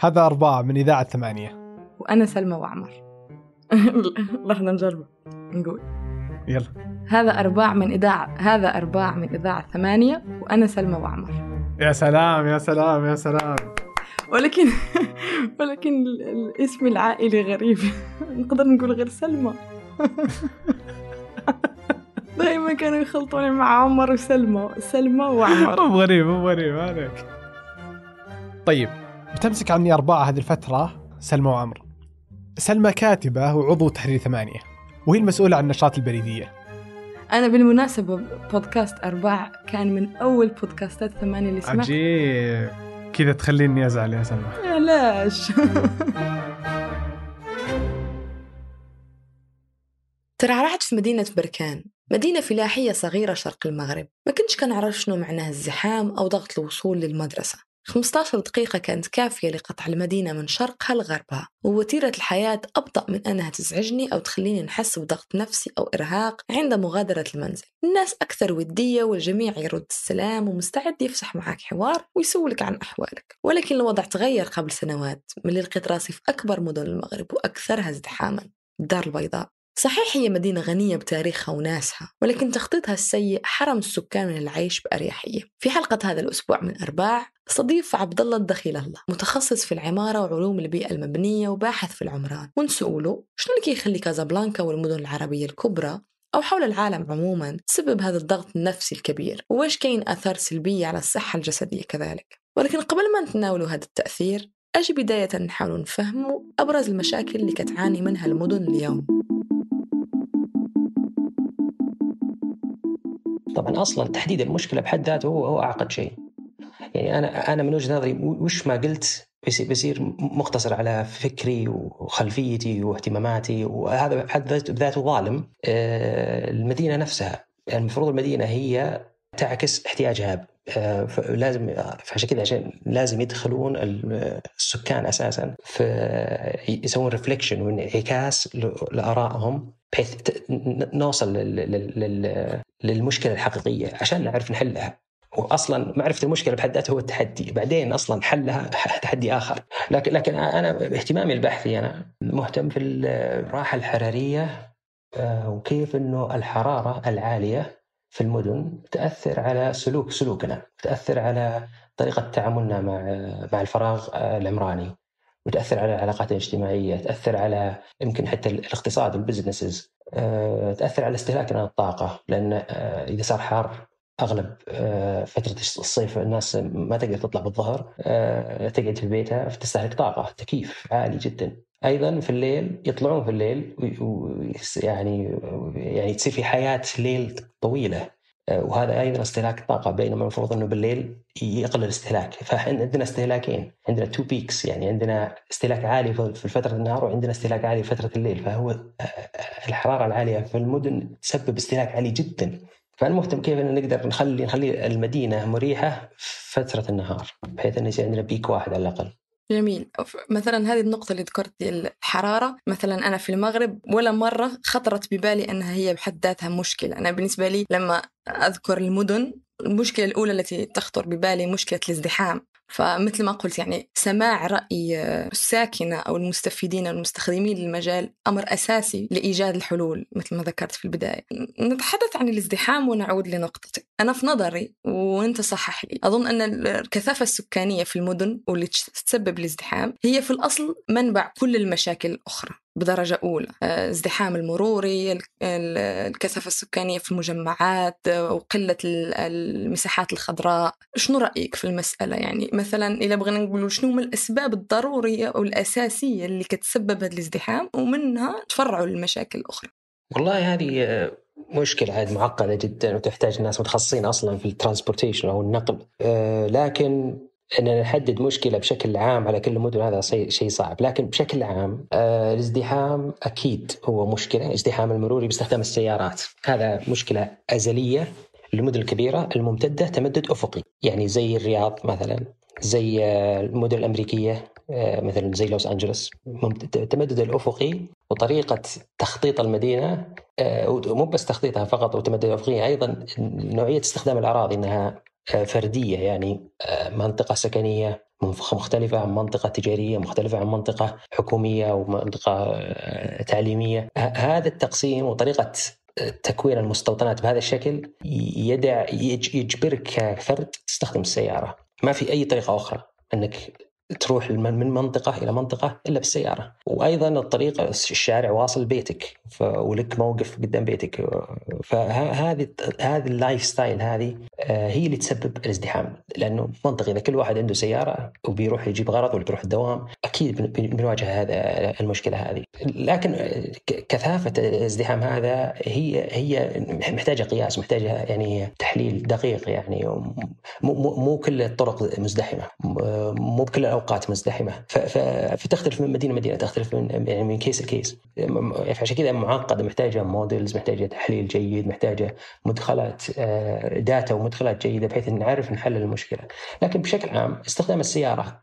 هذا أربعة من إذاعة ثمانية. وأنا سلمى وعمر. لحظة نجرب. نقول. يلا. هذا أرباع من إذاعة هذا أرباع من إذاعة ثمانية وأنا سلمى وعمر. يا سلام يا سلام يا سلام. ولكن ولكن الاسم العائلي غريب. نقدر نقول غير سلمى. دائما كانوا يخلطوني مع عمر وسلمى. سلمى وعمر. مو غريب مو غريب عليك. طيب. بتمسك عني أربعة هذه الفترة سلمى وعمر. سلمى كاتبة وعضو تحرير ثمانية وهي المسؤولة عن النشاط البريدية. أنا بالمناسبة بودكاست أرباع كان من أول بودكاستات ثمانية اللي سمعت. عجيب. كذا تخليني أزعل يا سلمى. ليش؟ ترعرعت في مدينة بركان مدينة فلاحية صغيرة شرق المغرب. ما كنتش كنعرف شنو معناه الزحام أو ضغط الوصول للمدرسة. 15 دقيقة كانت كافية لقطع المدينة من شرقها لغربها ووتيرة الحياة أبطأ من أنها تزعجني أو تخليني نحس بضغط نفسي أو إرهاق عند مغادرة المنزل. الناس أكثر ودية والجميع يرد السلام ومستعد يفسح معك حوار ويسولك عن أحوالك. ولكن الوضع تغير قبل سنوات من لقيت راسي في أكبر مدن المغرب وأكثرها ازدحاما. الدار البيضاء. صحيح هي مدينة غنية بتاريخها وناسها ولكن تخطيطها السيء حرم السكان من العيش بأريحية. في حلقة هذا الأسبوع من أرباع استضيف عبد الله الدخيل الله متخصص في العمارة وعلوم البيئة المبنية وباحث في العمران. ونسأله شنو اللي كيخلي كازابلانكا والمدن العربية الكبرى أو حول العالم عموما تسبب هذا الضغط النفسي الكبير؟ وإيش كاين آثار سلبية على الصحة الجسدية كذلك؟ ولكن قبل ما نتناول هذا التأثير أجي بداية نحاول نفهم أبرز المشاكل اللي كتعاني منها المدن اليوم. طبعا أصلا تحديد المشكلة بحد ذاته هو هو أعقد شيء. يعني أنا أنا من وجهة نظري وش ما قلت بيصير مقتصر على فكري وخلفيتي واهتماماتي وهذا بحد ذاته ظالم. آه، المدينة نفسها. يعني المفروض المدينة هي تعكس احتياجها آه، لازم فعشان كذا عشان لازم يدخلون السكان أساسا في يسوون ريفليكشن وانعكاس لآرائهم. بحيث نوصل للمشكلة الحقيقية عشان نعرف نحلها. واصلا معرفة المشكلة بحد ذاتها هو التحدي. بعدين أصلا حلها تحدي آخر. لكن لكن أنا اهتمامي البحثي أنا مهتم في الراحة الحرارية آه، وكيف إنه الحرارة العالية في المدن تأثر على سلوك سلوكنا تأثر على طريقة تعاملنا مع مع الفراغ العمراني. وتأثر على العلاقات الاجتماعية، تأثر على يمكن حتى الاقتصاد البزنسز، آه، تأثر على استهلاكنا للطاقه لأن آه، إذا صار حار أغلب آه، فترة الصيف الناس ما تقدر تطلع بالظهر تقعد في بيتها فتستهلك طاقة تكييف عالي جدا. أيضا في الليل يطلعون في الليل ويعني يعني تصير في حياة ليل طويلة. وهذا أيضا استهلاك طاقة بينما المفروض إنه بالليل يقل الاستهلاك. فعندنا استهلاكين. عندنا two peaks يعني عندنا استهلاك عالي في فترة النهار وعندنا استهلاك عالي في فترة الليل. فهو آه، الحرارة العالية في المدن تسبب استهلاك عالي جدا. فانا مهتم كيف ان نقدر نخلي نخلي المدينة مريحة فترة النهار بحيث إنه يصير عندنا peak واحد على الأقل. جميل. مثلا هذه النقطة اللي ذكرت الحرارة. مثلا أنا في المغرب ولا مرة خطرت ببالي أنها هي بحد ذاتها مشكلة. أنا بالنسبة لي لما أذكر المدن المشكلة الأولى التي تخطر ببالي مشكلة الازدحام. فمثل ما قلت يعني سماع رأي الساكنة أو المستفيدين أو المستخدمين للمجال أمر أساسي لإيجاد الحلول مثل ما ذكرت في البداية. نتحدث عن الازدحام ونعود لنقطتك. أنا في نظري وأنت صحح لي أظن أن الكثافة السكانية في المدن واللي تسبب الازدحام هي في الأصل منبع كل المشاكل الأخرى. بدرجة أولى. آه، ازدحام المروري الكثافة السكانية في المجمعات آه، وقلة المساحات الخضراء. شنو رأيك في المسألة؟ يعني مثلا إذا بغينا نقول شنو من الأسباب الضرورية أو الأساسية اللي كتسبب هذا الازدحام ومنها تفرعوا للمشاكل الأخرى. والله هذه آه، مشكلة عاد معقدة جدا وتحتاج ناس متخصصين أصلا في الترانسبورتيشن أو النقل. لكن ان نحدد مشكلة بشكل عام على كل المدن هذا شيء صعب، لكن بشكل عام آه الازدحام أكيد هو مشكلة، الازدحام المروري باستخدام السيارات، هذا مشكلة أزلية للمدن الكبيرة الممتدة تمدد أفقي، يعني زي الرياض مثلا، زي آه، المدن الأمريكية آه، مثلا زي لوس أنجلوس. التمدد الأفقي وطريقة تخطيط المدينة مو بس تخطيطها فقط وتمدد افقي أيضا نوعية استخدام الأراضي إنها فردية يعني منطقة سكنية مختلفة عن منطقة تجارية مختلفة عن منطقة حكومية ومنطقة تعليمية. هذا التقسيم وطريقة تكوين المستوطنات بهذا الشكل يدع يجبرك كفرد تستخدم السيارة. ما في أي طريقة أخرى أنك تروح من منطقة إلى منطقة إلا بالسيارة. وأيضا الطريق الشارع واصل بيتك ولك موقف قدام بيتك. فهذه هذه ال lifestyle هذه آه، هي اللي تسبب الازدحام. لأنه منطقي إذا كل واحد عنده سيارة وبيروح يجيب غرض ولا بيروح الدوام أكيد بنواجه هذا المشكلة هذه. لكن كثافة الازدحام هذا هي هي محتاجة قياس محتاجة يعني تحليل دقيق يعني. مو مو كل الطرق مزدحمة. مو بكل أوقات مزدحمة. فتختلف من مدينة لمدينة تختلف من يعني من case ل case عشان كذا معقدة محتاجة models محتاجة تحليل جيد محتاجة مدخلات data آه، ومدخلات جيدة بحيث نعرف نحلل المشكلة. لكن بشكل عام استخدام السيارة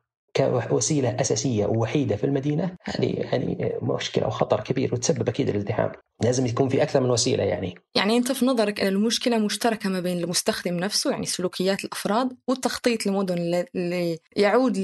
كوسيلة أساسية ووحيدة في المدينة هذه يعني مشكلة وخطر كبير وتسبب أكيد الازدحام. لازم يكون في أكثر من وسيلة يعني. يعني أنت في نظرك أن المشكلة مشتركة ما بين المستخدم نفسه يعني سلوكيات الأفراد والتخطيط لمدن اللي يعود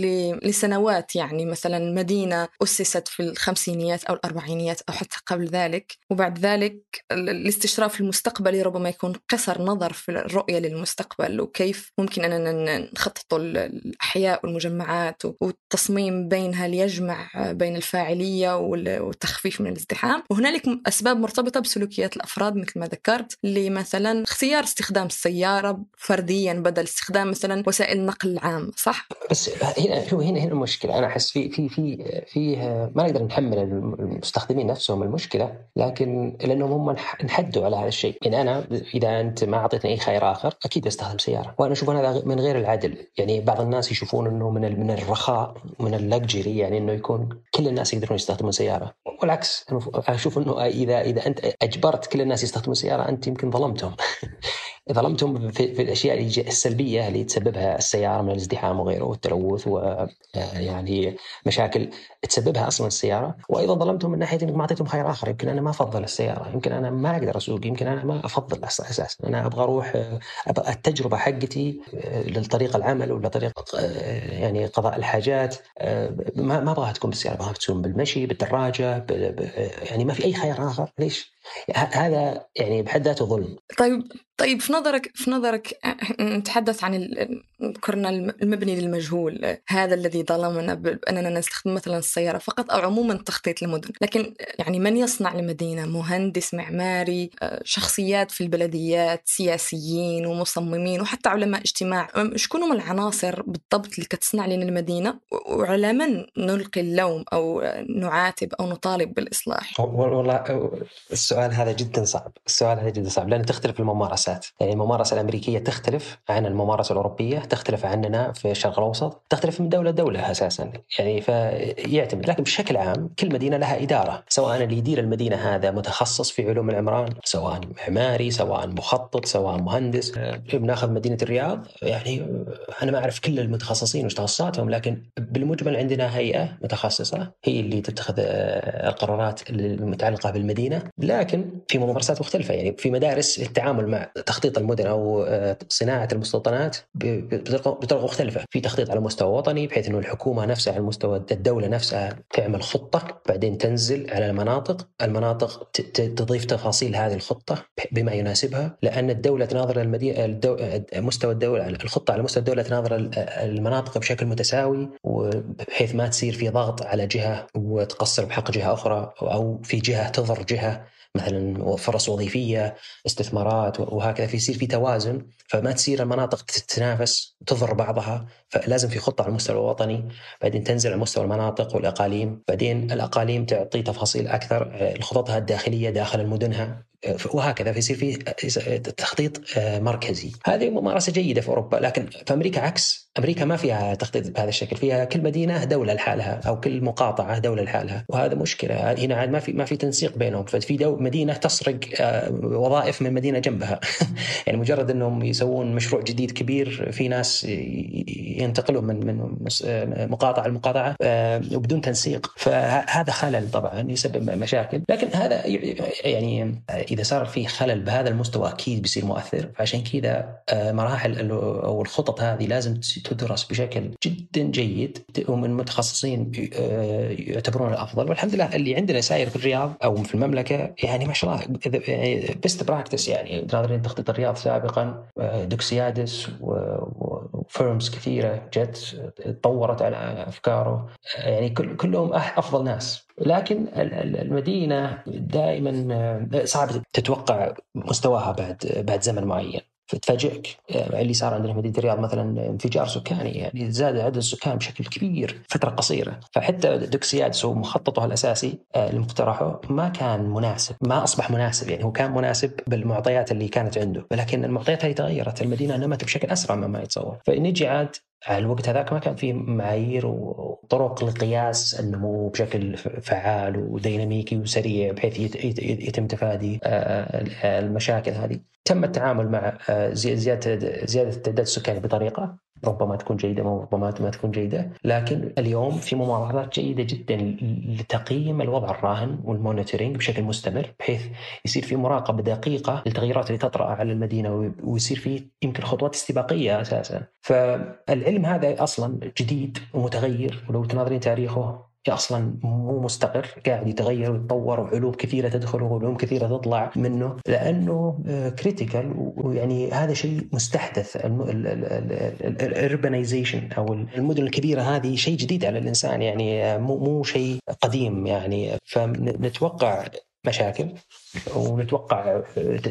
لسنوات يعني مثلا مدينة أسست في الخمسينيات أو الأربعينيات أو حتى قبل ذلك وبعد ذلك الاستشراف المستقبلي ربما يكون قصر نظر في الرؤية للمستقبل وكيف ممكن أننا نخطط الأحياء والمجمعات والتصميم بينها ليجمع بين الفاعلية والتخفيف من الازدحام. وهنالك أسباب مرتبطة بسلوكيات الأفراد مثل ما ذكرت لمثلا اختيار استخدام السيارة فرديا بدل استخدام مثلا وسائل النقل العام صح؟ بس هنا شو هنا هنا المشكلة. أنا أحس في في في في ما نقدر نحمل المستخدمين نفسهم المشكلة لكن لأنهم هم انحدوا على هذا الشيء. يعني أنا إذا أنت ما أعطيتني أي خيار آخر أكيد بستخدم سيارة. وأنا أشوف هذا من غير العدل. يعني بعض الناس يشوفون أنه من من الرخاء من اللكجري يعني أنه يكون كل الناس يقدرون يستخدمون سيارة. والعكس أشوف أنه إذا إذا أنت أجبرت كل الناس يستخدمون السياره أنت يمكن ظلمتهم. ظلمتهم في, في الأشياء السلبية اللي تسببها السيارة من الازدحام وغيره والتلوث ويعني مشاكل تسببها أصلا السيارة. وأيضا ظلمتهم من ناحية إنك ما أعطيتهم خيار آخر. يمكن أنا ما أفضل السيارة. يمكن أنا ما أقدر أسوق. يمكن أنا ما أفضل أساسا أنا أبغى أروح أبغى التجربة حقتي لطريق العمل ولا طريق يعني قضاء الحاجات. ما ما أبغاها تكون بالسيارة. أبغاها تكون بالمشي بالدراجة يعني ما في أي خيار آخر. ليش؟ هذا يعني بحد ذاته ظلم. طيب طيب في نظرك في نظرك نتحدث عن ذكرنا المبني للمجهول هذا الذي ظلمنا باننا نستخدم مثلا السيارة فقط أو عموما تخطيط المدن. لكن يعني من يصنع المدينة مهندس معماري شخصيات في البلديات سياسيين ومصممين وحتى علماء اجتماع. شكون هم العناصر بالضبط اللي كتصنع لنا المدينة؟ وعلى من نلقي اللوم أو نعاتب أو نطالب بالإصلاح؟ والله السؤال هذا جدا صعب. السؤال هذا جدا صعب لأن تختلف الممارسات. يعني الممارسة الأمريكية تختلف عن الممارسة الأوروبية تختلف عننا في الشرق الأوسط تختلف من دولة لدولة أساسا. يعني فيعتمد. لكن بشكل عام كل مدينة لها إدارة سواء اللي يدير المدينة هذا متخصص في علوم العمران سواء معماري سواء مخطط سواء مهندس. بناخذ مدينة الرياض. يعني أنا ما أعرف كل المتخصصين وش تخصصاتهم لكن بالمجمل عندنا هيئة متخصصة هي اللي تتخذ القرارات المتعلقة بالمدينة. لكن في ممارسات مختلفة. يعني في مدارس التعامل مع تخطيط المدن أو آه، صناعة المستوطنات بطرق مختلفة. في تخطيط على مستوى وطني بحيث أنه الحكومة نفسها على مستوى الدولة نفسها تعمل خطة بعدين تنزل على المناطق. المناطق تضيف تفاصيل هذه الخطة بما يناسبها لأن الدولة تناظر المدينة الدو... مستوى الدولة الخطة على مستوى الدولة تناظر المناطق بشكل متساوي وبحيث ما تصير في ضغط على جهة وتقصر بحق جهة أخرى أو في جهة تضر جهة. مثلا فرص وظيفية استثمارات وهكذا. في يصير في توازن فما تصير المناطق تتنافس تضر بعضها فلازم في خطة على المستوى الوطني بعدين تنزل على مستوى المناطق والأقاليم. بعدين الأقاليم تعطي تفاصيل أكثر خططها الداخلية داخل مدنها وهكذا. فيصير في تخطيط مركزي. هذه ممارسة جيدة في أوروبا لكن في أمريكا عكس. أمريكا ما فيها تخطيط بهذا الشكل. فيها كل مدينة دولة لحالها أو كل مقاطعة دولة لحالها. وهذا مشكلة. هنا عاد ما في ما في تنسيق بينهم. ففي مدينة تسرق وظائف من مدينة جنبها. يعني مجرد إنهم يسوون مشروع جديد كبير في ناس ينتقلون من من مقاطعة لمقاطعة وبدون تنسيق. فهذا خلل طبعا يسبب مشاكل. لكن هذا يعني إذا صار في خلل بهذا المستوى أكيد بيصير مؤثر. فعشان كذا آه، مراحل أو الخطط هذه لازم تدرس بشكل جدا جيد. ومن متخصصين آه، يعتبرون الأفضل. والحمد لله اللي عندنا ساير في الرياض أو في المملكة يعني ما شاء الله best practice يعني. تخطيط الرياض سابقا آه، دوكسيادس و firms كثيرة جت تطورت على أفكاره. يعني كلهم أفضل ناس. لكن المدينة دائما صعب تتوقع مستواها بعد بعد زمن معين. فتفاجئك يعني اللي صار عندنا في مدينة الرياض مثلا انفجار سكاني يعني زاد عدد السكان بشكل كبير فترة قصيرة. فحتى دوكسيادس ومخططه الأساسي آه، اللي مقترحه ما كان مناسب ما أصبح مناسب. يعني هو كان مناسب بالمعطيات اللي كانت عنده ولكن المعطيات هذه تغيرت المدينة نمت بشكل أسرع مما يتصور. فنجي عاد على الوقت هذاك ما كان في معايير وطرق لقياس النمو بشكل فعال وديناميكي وسريع بحيث يتم تفادي آه، المشاكل هذه. تم التعامل مع آه، زيادة زيادة التعداد السكاني بطريقة ربما تكون جيدة ربما ما تكون جيدة، لكن اليوم في ممارسات جيدة جدا لتقييم الوضع الراهن والمونيتورينج بشكل مستمر بحيث يصير في مراقبة دقيقة للتغيرات اللي تطرأ على المدينة ويصير في يمكن خطوات استباقية أساسا. فالعلم هذا أصلا جديد ومتغير ولو تناظرين تاريخه أصلا مو مستقر قاعد يتغير ويتطور وعلوم كثيرة تدخل وعلوم كثيرة تطلع منه لأنه critical آه، ويعني هذا شيء مستحدث. ال urbanization أو المدن الكبيرة هذه شيء جديد على الإنسان يعني آه، مو مو شيء قديم يعني. فنتوقع مشاكل ونتوقع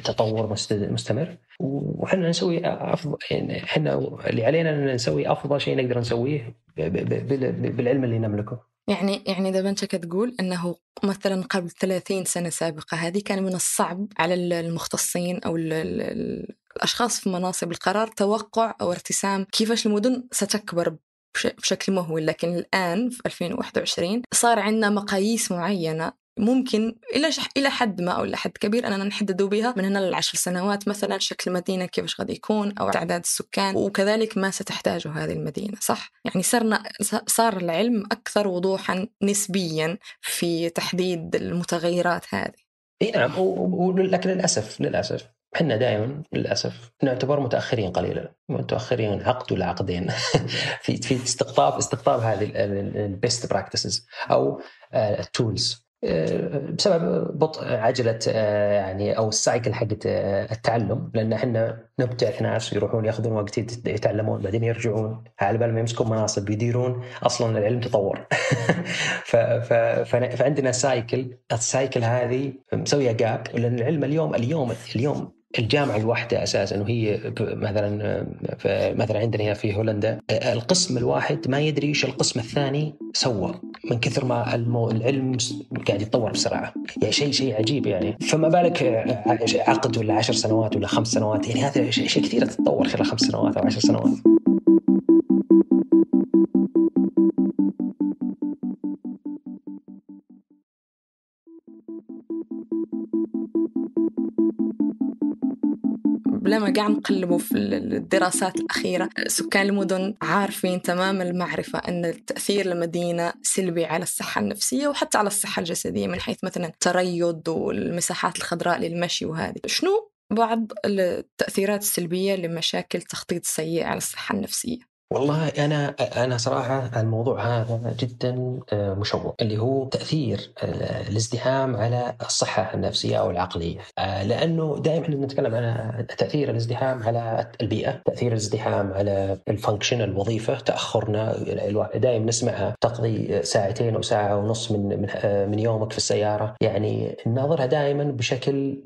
تطور مستمر. وحنا نسوي افضل يعني إحنا اللي علينا ان نسوي أفضل شيء نقدر نسويه بالعلم اللي نملكه. يعني يعني إذا بنت تقول أنه مثلا قبل 30 سنة سابقة هذه كان من الصعب على المختصين أو ال ال الأشخاص في مناصب القرار توقع أو ارتسام كيفاش المدن ستكبر بشكل مهول. لكن الآن في 2021 صار عندنا مقاييس معينة ممكن إلى شح... إلى حد ما أو إلى حد كبير أننا نحددوا بها من هنا للعشر سنوات مثلا شكل المدينة كيفاش غادي يكون أو تعداد السكان وكذلك ما ستحتاجه هذه المدينة صح؟ يعني صرنا صار العلم أكثر وضوحا نسبيا في تحديد المتغيرات هذه إي نعم ولكن للأسف للأسف إحنا دائما للأسف نعتبر متأخرين قليلا متأخرين عقد ولا عقدين في في استقطاب استقطاب هذه ال best practices أو ال tools بسبب بطء عجلة آه، يعني أو ال cycle حقت آه، التعلم. لأن إحنا نبتعث ناس يروحون يأخذون وقت يتعلمون بعدين يرجعون. على بال ما يمسكون مناصب يديرون. أصلا العلم تطور. فعندنا cycle. ال cycle هذه مسوية gap لأن العلم اليوم اليوم اليوم الجامعة الواحدة أساسا وهي مثلا مثلا عندنا هنا في هولندا القسم الواحد ما يدري إيش القسم الثاني سوى من كثر ما العلم قاعد يتطور بسرعة. يعني شيء شيء عجيب يعني. فما بالك عقد ولا عشر سنوات ولا خمس سنوات؟ يعني هذا شيء كثير تتطور خلال خمس سنوات أو عشر سنوات. لما قاعد نقلبوا في الدراسات الأخيرة. سكان المدن عارفين تمام المعرفة أن التأثير المدينة سلبي على الصحة النفسية وحتى على الصحة الجسدية من حيث مثلا التريض والمساحات الخضراء للمشي وهذه. شنو بعض التأثيرات السلبية لمشاكل تخطيط سيء على الصحة النفسية؟ والله أنا أنا صراحة الموضوع هذا جدا آه، مشوق اللي هو تأثير الازدحام على الصحة النفسية أو العقلية. آه، لأنه دائما إحنا نتكلم عن تأثير الازدحام على البيئة، تأثير الازدحام على الفانكشن الوظيفة، تأخرنا دائما نسمعها تقضي ساعتين أو ساعة ونص من من آه، يومك في السيارة، يعني نناظرها دائما بشكل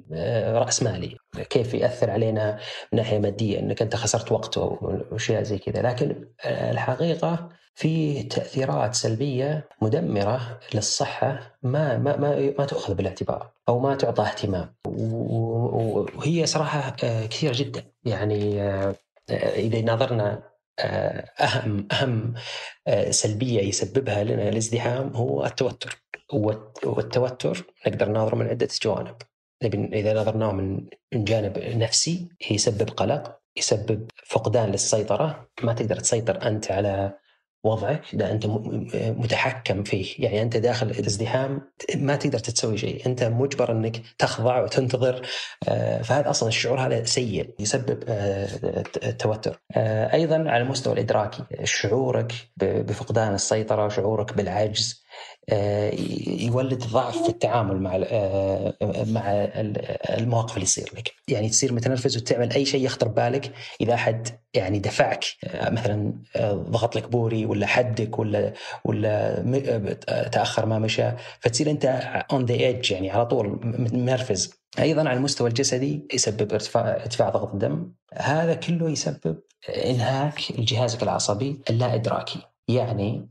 رأسمالي، كيف يأثر علينا من ناحية مادية إنك أنت خسرت وقت وأشياء زي كذا، لكن الحقيقة في تأثيرات سلبية مدمرة للصحة ما ما ما, ما تؤخذ بالاعتبار أو ما تعطى اهتمام. وهي صراحة آه، كثيره جدا. يعني آه، إذا نظرنا آه، أهم أهم سلبية يسببها لنا الازدحام هو التوتر. والتوتر نقدر نناظره من عدة جوانب. إذا نظرناه من جانب نفسي يسبب قلق يسبب فقدان للسيطرة. ما تقدر تسيطر أنت على وضعك ده أنت متحكم فيه. يعني أنت داخل ازدحام ما تقدر تسوي شيء. أنت مجبر إنك تخضع وتنتظر. آه، فهذا أصلا الشعور هذا سيء يسبب التوتر آه، أيضا على المستوى الإدراكي شعورك بفقدان السيطرة شعورك بالعجز. آه، يولد ضعف في التعامل مع مع المواقف اللي تصير لك. يعني تصير متنرفز وتعمل أي شيء يخطر ببالك إذا أحد يعني دفعك مثلا ضغط لك بوري ولا حدك ولا ولا تأخر ما مشى فتصير أنت on the edge يعني على طول منرفز. أيضا على المستوى الجسدي يسبب ارتفاع ارتفاع ضغط الدم. هذا كله يسبب إنهاك جهازك العصبي اللا إدراكي. يعني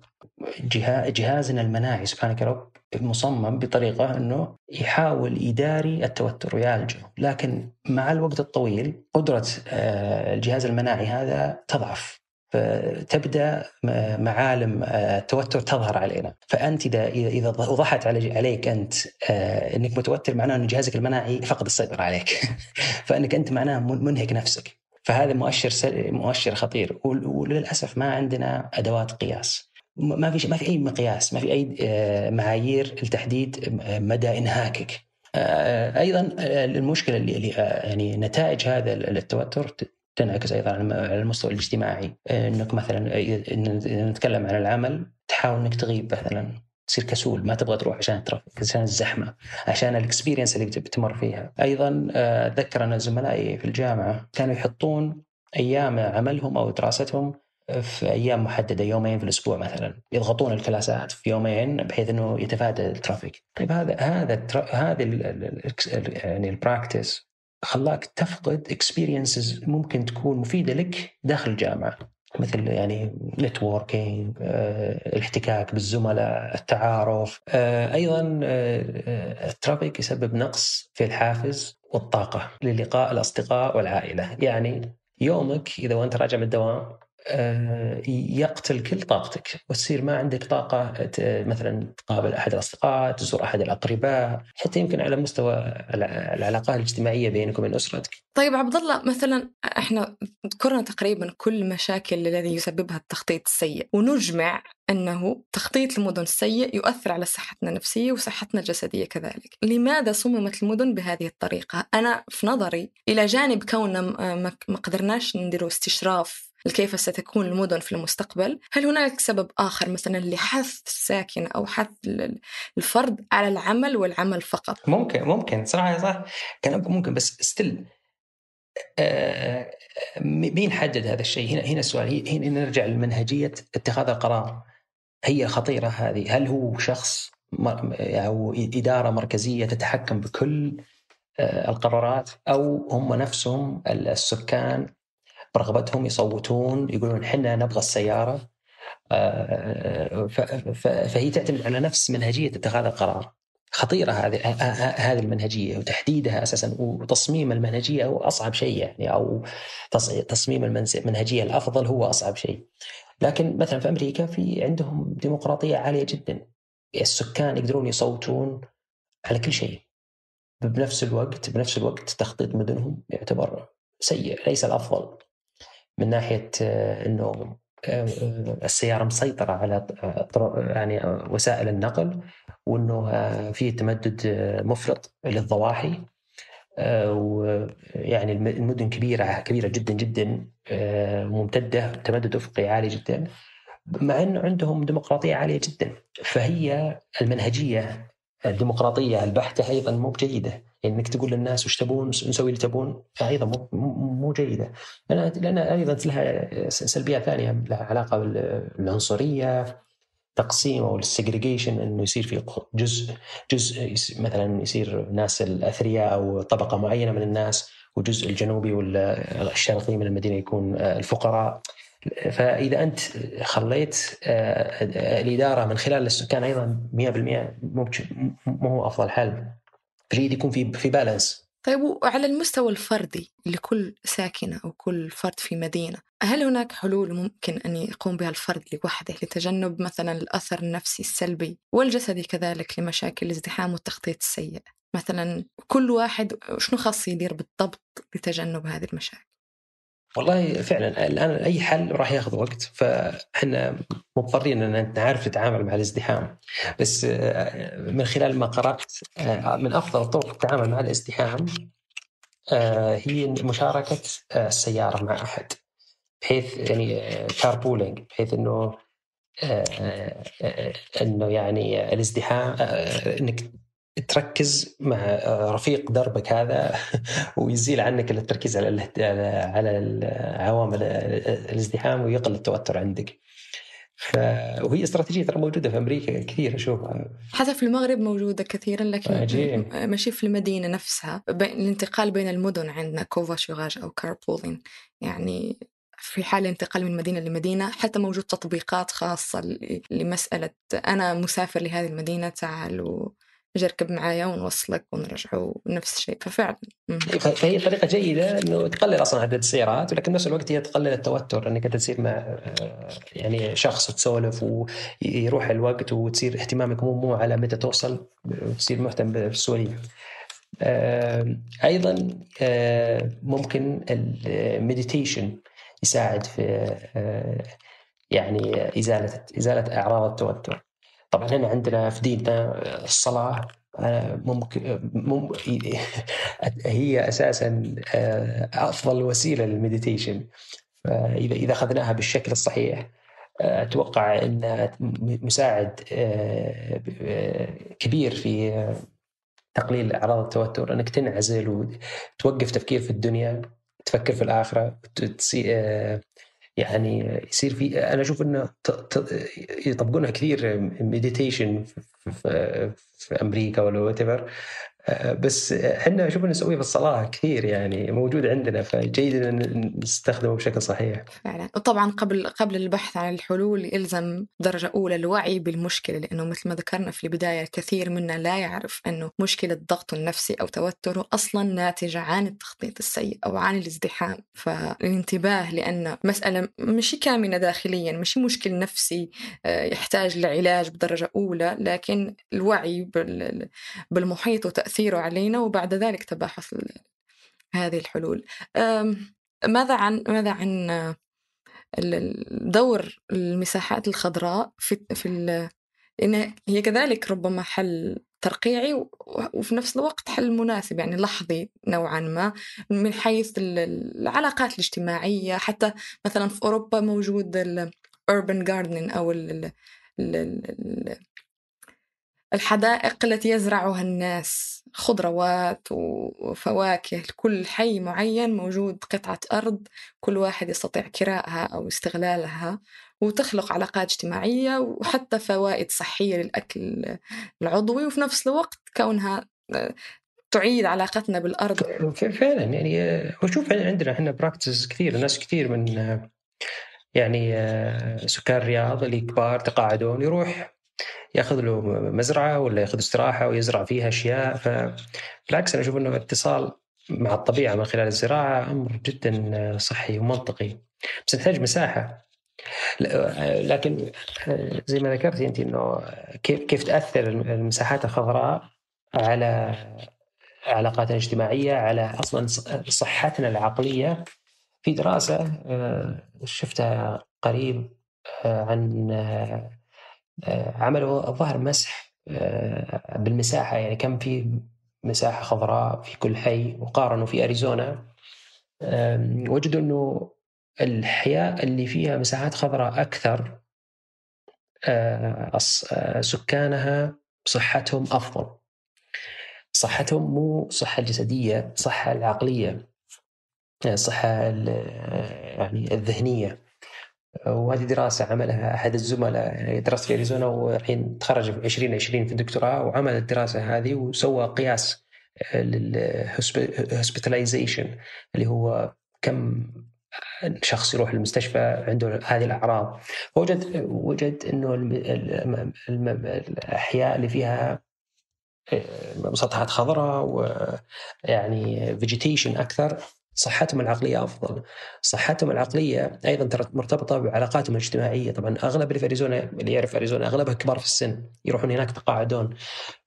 جهازنا المناعي سبحانك رب مصمم بطريقة أنه يحاول يداري التوتر ويعالجه. لكن مع الوقت الطويل قدرة آه، الجهاز المناعي هذا تضعف. فتبدأ معالم آه، التوتر تظهر علينا. فأنت إذا إذا وضحت عليك أنت آه، إنك متوتر معناه ان جهازك المناعي فقد السيطرة عليك. فإنك أنت معناه منهك نفسك. فهذا مؤشر مؤشر خطير. وللأسف ما عندنا أدوات قياس. ما في ما في أي مقياس ما في أي آه، معايير لتحديد مدى إنهاكك. أيضا المشكلة اللي يعني نتائج هذا التوتر تنعكس أيضا على المستوى الاجتماعي. إنك مثلا إذا نتكلم عن العمل تحاول إنك تغيب مثلا تصير كسول ما تبغى تروح عشان ال traffic عشان الزحمة عشان ال experience اللي بتمر فيها. أيضا أتذكر أنا زملائي في الجامعة كانوا يحطون أيام عملهم أو دراستهم في أيام محددة يومين في الأسبوع مثلا يضغطون ال class ات في يومين بحيث إنه يتفادى ال traffic. طيب هذا هذا هذا يعني ال practice خلاك تفقد experiences ممكن تكون مفيدة لك داخل الجامعة. مثل يعني networking آه، الاحتكاك بالزملاء التعارف آه، أيضا آه، ال traffic يسبب نقص في الحافز والطاقة للقاء الأصدقاء والعائلة. يعني يومك إذا وأنت راجع من الدوام يقتل كل طاقتك وتصير ما عندك طاقة مثلا تقابل أحد الأصدقاء تزور أحد الأقرباء حتى يمكن على مستوى العلاقات الاجتماعية بينك وبين أسرتك طيب عبد الله مثلا إحنا ذكرنا تقريبا كل المشاكل الذي يسببها التخطيط السيء ونجمع أنه تخطيط المدن السيء يؤثر على صحتنا النفسية وصحتنا الجسدية كذلك لماذا صممت المدن بهذه الطريقة؟ أنا في نظري إلى جانب كوننا ما قدرناش نديروا استشراف كيف ستكون المدن في المستقبل. هل هناك سبب آخر مثلا لحث الساكن أو حث الفرد على العمل والعمل فقط؟ ممكن ممكن. صراحة صح كلامكم ممكن بس ستيل آه مين حدد هذا الشيء؟ هنا هنا السؤال. هنا نرجع لمنهجية اتخاذ القرار. هي خطيرة هذه. هل هو شخص أو إدارة مركزية تتحكم بكل آه، القرارات؟ أو هم نفسهم السكان برغبتهم يصوتون يقولون إحنا نبغى السيارة آه، فهي تعتمد على نفس منهجية اتخاذ القرار خطيرة هذه هذه المنهجية وتحديدها أساسا وتصميم المنهجية هو أصعب شيء يعني أو تصميم المنهجية الأفضل هو أصعب شيء. لكن مثلا في أمريكا في عندهم ديمقراطية عالية جدا. السكان يقدرون يصوتون على كل شيء. بنفس الوقت بنفس الوقت تخطيط مدنهم يعتبر سيء ليس الأفضل. من ناحية آه، إنه آه، السيارة مسيطرة على يعني وسائل النقل وإنه آه، في تمدد مفرط للضواحي ويعني المدن كبيرة كبيرة جدا جدا ممتدة تمدد أفقي عالي جدا مع إنه عندهم ديمقراطية عالية جدا. فهي المنهجية الديمقراطية البحته أيضا مو بجيدة. يعني إنك تقول للناس وش تبون نسوي اللي تبون أيضا مو مو جيدة. لأن لأن أيضا لها سلبيات ثانية لها علاقة بالعنصرية تقسيم أو السجريجيشن إنه يصير في جزء جزء مثلا يصير ناس الأثرياء أو طبقة معينة من الناس والجزء الجنوبي والشرقي من المدينة يكون الفقراء. فإذا أنت خليت آه، الإدارة من خلال السكان أيضا 100% مو هو أفضل حل. جيد يكون في في بالانس طيب وعلى المستوى الفردي لكل ساكنة أو كل فرد في مدينة هل هناك حلول ممكن أن يقوم بها الفرد لوحده لتجنب مثلا الأثر النفسي السلبي والجسدي كذلك لمشاكل الازدحام والتخطيط السيء مثلا كل واحد شنو خاص يدير بالضبط لتجنب هذه المشاكل؟ والله فعلا الآن أي حل راح ياخذ وقت. فإحنا مضطرين إن نعرف نتعامل مع الازدحام. بس آه، من خلال ما قرأت آه، من أفضل طرق التعامل مع الازدحام آه، هي مشاركة السيارة مع أحد. بحيث يعني كار بولينج بحيث إنه إنه يعني الازدحام إنك تركز مع رفيق دربك هذا ويزيل عنك التركيز على على عوامل الازدحام ويقل التوتر عندك. ف... وهي استراتيجية ترى موجودة في أمريكا كثير أشوفها حتى في المغرب موجودة كثيرا لكن عجيب. ماشي في المدينة نفسها بين الانتقال بين المدن عندنا كوفا شوغاج أو كاربولين يعني في حال الانتقال من مدينة لمدينة حتى موجود تطبيقات خاصة لمسألة أنا مسافر لهذه المدينة تعال و... جركب معايا ونوصلك ونرجعه نفس الشيء ففعلا فهي طريقة جيدة إنه تقلل أصلا عدد السيارات ولكن نفس الوقت هي تقلل التوتر إنك أنت تصير مع يعني شخص تسولف ويروح الوقت وتصير اهتمامك مو مو على متى توصل وتصير مهتم بالسواليف. أيضا ممكن المديتيشن يساعد في يعني إزالة إزالة أعراض التوتر. طبعا هنا عندنا في ديننا الصلاة ممكن مم هي أساسا آه، أفضل وسيلة للمديتيشن. فإذا إذا أخذناها بالشكل الصحيح آه، أتوقع انها مساعد آه، كبير في تقليل أعراض التوتر. إنك تنعزل وتوقف تفكير في الدنيا تفكر في الآخرة يعني يصير في أنا أشوف إنه يطبقونها كثير meditation في, في أمريكا ولا what بس إحنا أشوف نسويه في الصلاة كثير يعني موجود عندنا فجيد إن نستخدمه بشكل صحيح. فعلا وطبعا قبل قبل البحث عن الحلول يلزم درجة أولى الوعي بالمشكلة لأنه مثل ما ذكرنا في البداية الكثير منا لا يعرف إنه مشكلة ضغطه النفسي أو توتره أصلا ناتجة عن التخطيط السيء أو عن الازدحام فالانتباه لأن مسألة مش كامنة داخليا مش مشكل نفسي آه، يحتاج لعلاج بدرجة أولى لكن الوعي بالمحيط وتاثير تأثيره علينا وبعد ذلك تباحث هذه الحلول. ماذا عن ماذا عن دور المساحات الخضراء في في إن هي كذلك ربما حل ترقيعي وفي نفس الوقت حل مناسب يعني لحظي نوعا ما من حيث العلاقات الاجتماعية. حتى مثلا في أوروبا موجود الأوربن جاردن أو الحدائق التي يزرعها الناس خضروات وفواكه لكل حي معين موجود قطعة أرض كل واحد يستطيع كراءها أو استغلالها وتخلق علاقات اجتماعية وحتى فوائد صحية للأكل العضوي وفي نفس الوقت كونها تعيد علاقتنا بالأرض. فعلا يعني وشوف عندنا إحنا براكتس كثير ناس كثير من يعني سكان الرياض اللي كبار تقاعدون يروح ياخذ له مزرعة ولا ياخذ استراحة ويزرع فيها أشياء. فبالعكس أنا أشوف إنه الاتصال مع الطبيعة من خلال الزراعة أمر جدا صحي ومنطقي. بس نحتاج مساحة. لكن زي ما ذكرتي أنت إنه كيف تأثر المساحات الخضراء على علاقاتنا الاجتماعية على أصلا صحتنا العقلية. في دراسة شفتها قريب عن آه، عملوا الظاهر مسح آه، بالمساحة يعني كم في مساحة خضراء في كل حي وقارنوا في أريزونا. وجدوا أنه الحياة اللي فيها مساحات خضراء أكثر آه، سكانها صحتهم أفضل. صحتهم مو صحة جسدية صحة العقلية الصحة يعني الذهنية. وهذه دراسة عملها أحد الزملاء يعني درست في أريزونا والحين تخرج في 2020 في الدكتوراه وعمل الدراسة هذه وسوى قياس للهوسبيتاليزيشن اللي هو كم شخص يروح المستشفى عنده هذه الأعراض. وجد وجد إنه الأحياء اللي فيها مسطحات خضراء ويعني فيجيتيشن أكثر صحتهم العقلية أفضل. صحتهم العقلية أيضا ترى مرتبطة بعلاقاتهم الاجتماعية، طبعا أغلب اللي في أريزونا اللي يعرف أريزونا أغلبها كبار في السن، يروحون هناك يتقاعدون.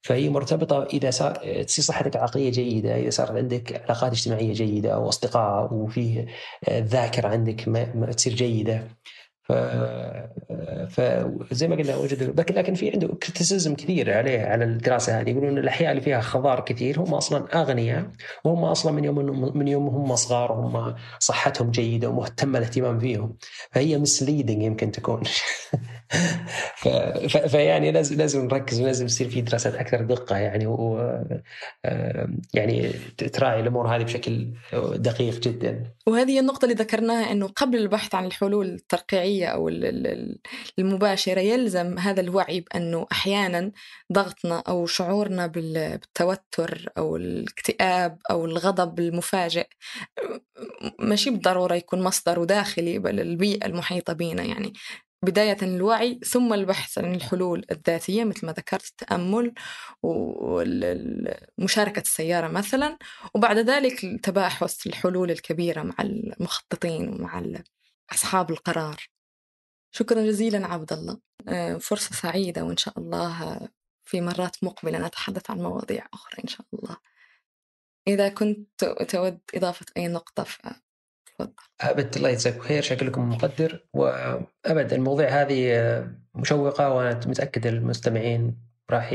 فهي مرتبطة إذا صار تصير صحتك العقلية جيدة، إذا صار عندك علاقات اجتماعية جيدة أو أصدقاء وفيه الذاكره عندك ما ما تصير جيدة. ف... فزي ما قلنا وجد لكن لكن في عنده كريتيسيزم كثير عليه على الدراسة هذه. يقولون الأحياء اللي فيها خضار كثير هم أصلا أغنياء وهم أصلا من يوم من يوم هم صغار وهم صحتهم جيدة ومهتمه الاهتمام فيهم. فهي مسليدنج يمكن تكون. ف... فيعني لازم لازم نركز ولازم يصير في دراسات أكثر دقة يعني و يعني تراعي الأمور هذه بشكل دقيق جدا. وهذه النقطة اللي ذكرناها إنه قبل البحث عن الحلول الترقيعية أو المباشرة يلزم هذا الوعي بأنه أحيانا ضغطنا أو شعورنا بالتوتر أو الاكتئاب أو الغضب المفاجئ ماشي بالضرورة يكون مصدره داخلي بل البيئة المحيطة بنا يعني. بداية الوعي ثم البحث عن الحلول الذاتية مثل ما ذكرت التأمل ومشاركة السيارة مثلا وبعد ذلك التباحث الحلول الكبيرة مع المخططين ومع أصحاب القرار. شكرا جزيلا عبد الله. آه، فرصة سعيدة وإن شاء الله في مرات مقبلة نتحدث عن مواضيع أخرى إن شاء الله. إذا كنت تود إضافة أي نقطة تفضل. ابد الله يجزاك خير. شكلكم مقدر. وابد المواضيع هذه مشوقة وأنا متأكد المستمعين راح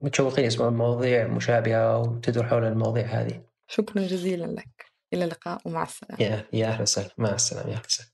متشوقين يسمعون مواضيع مشابهة وتدور حول المواضيع هذه. شكرا جزيلا لك. إلى اللقاء ومع السلامة. يا يا أهلا وسهلا. مع السلامة. يا أهلا وسهلا.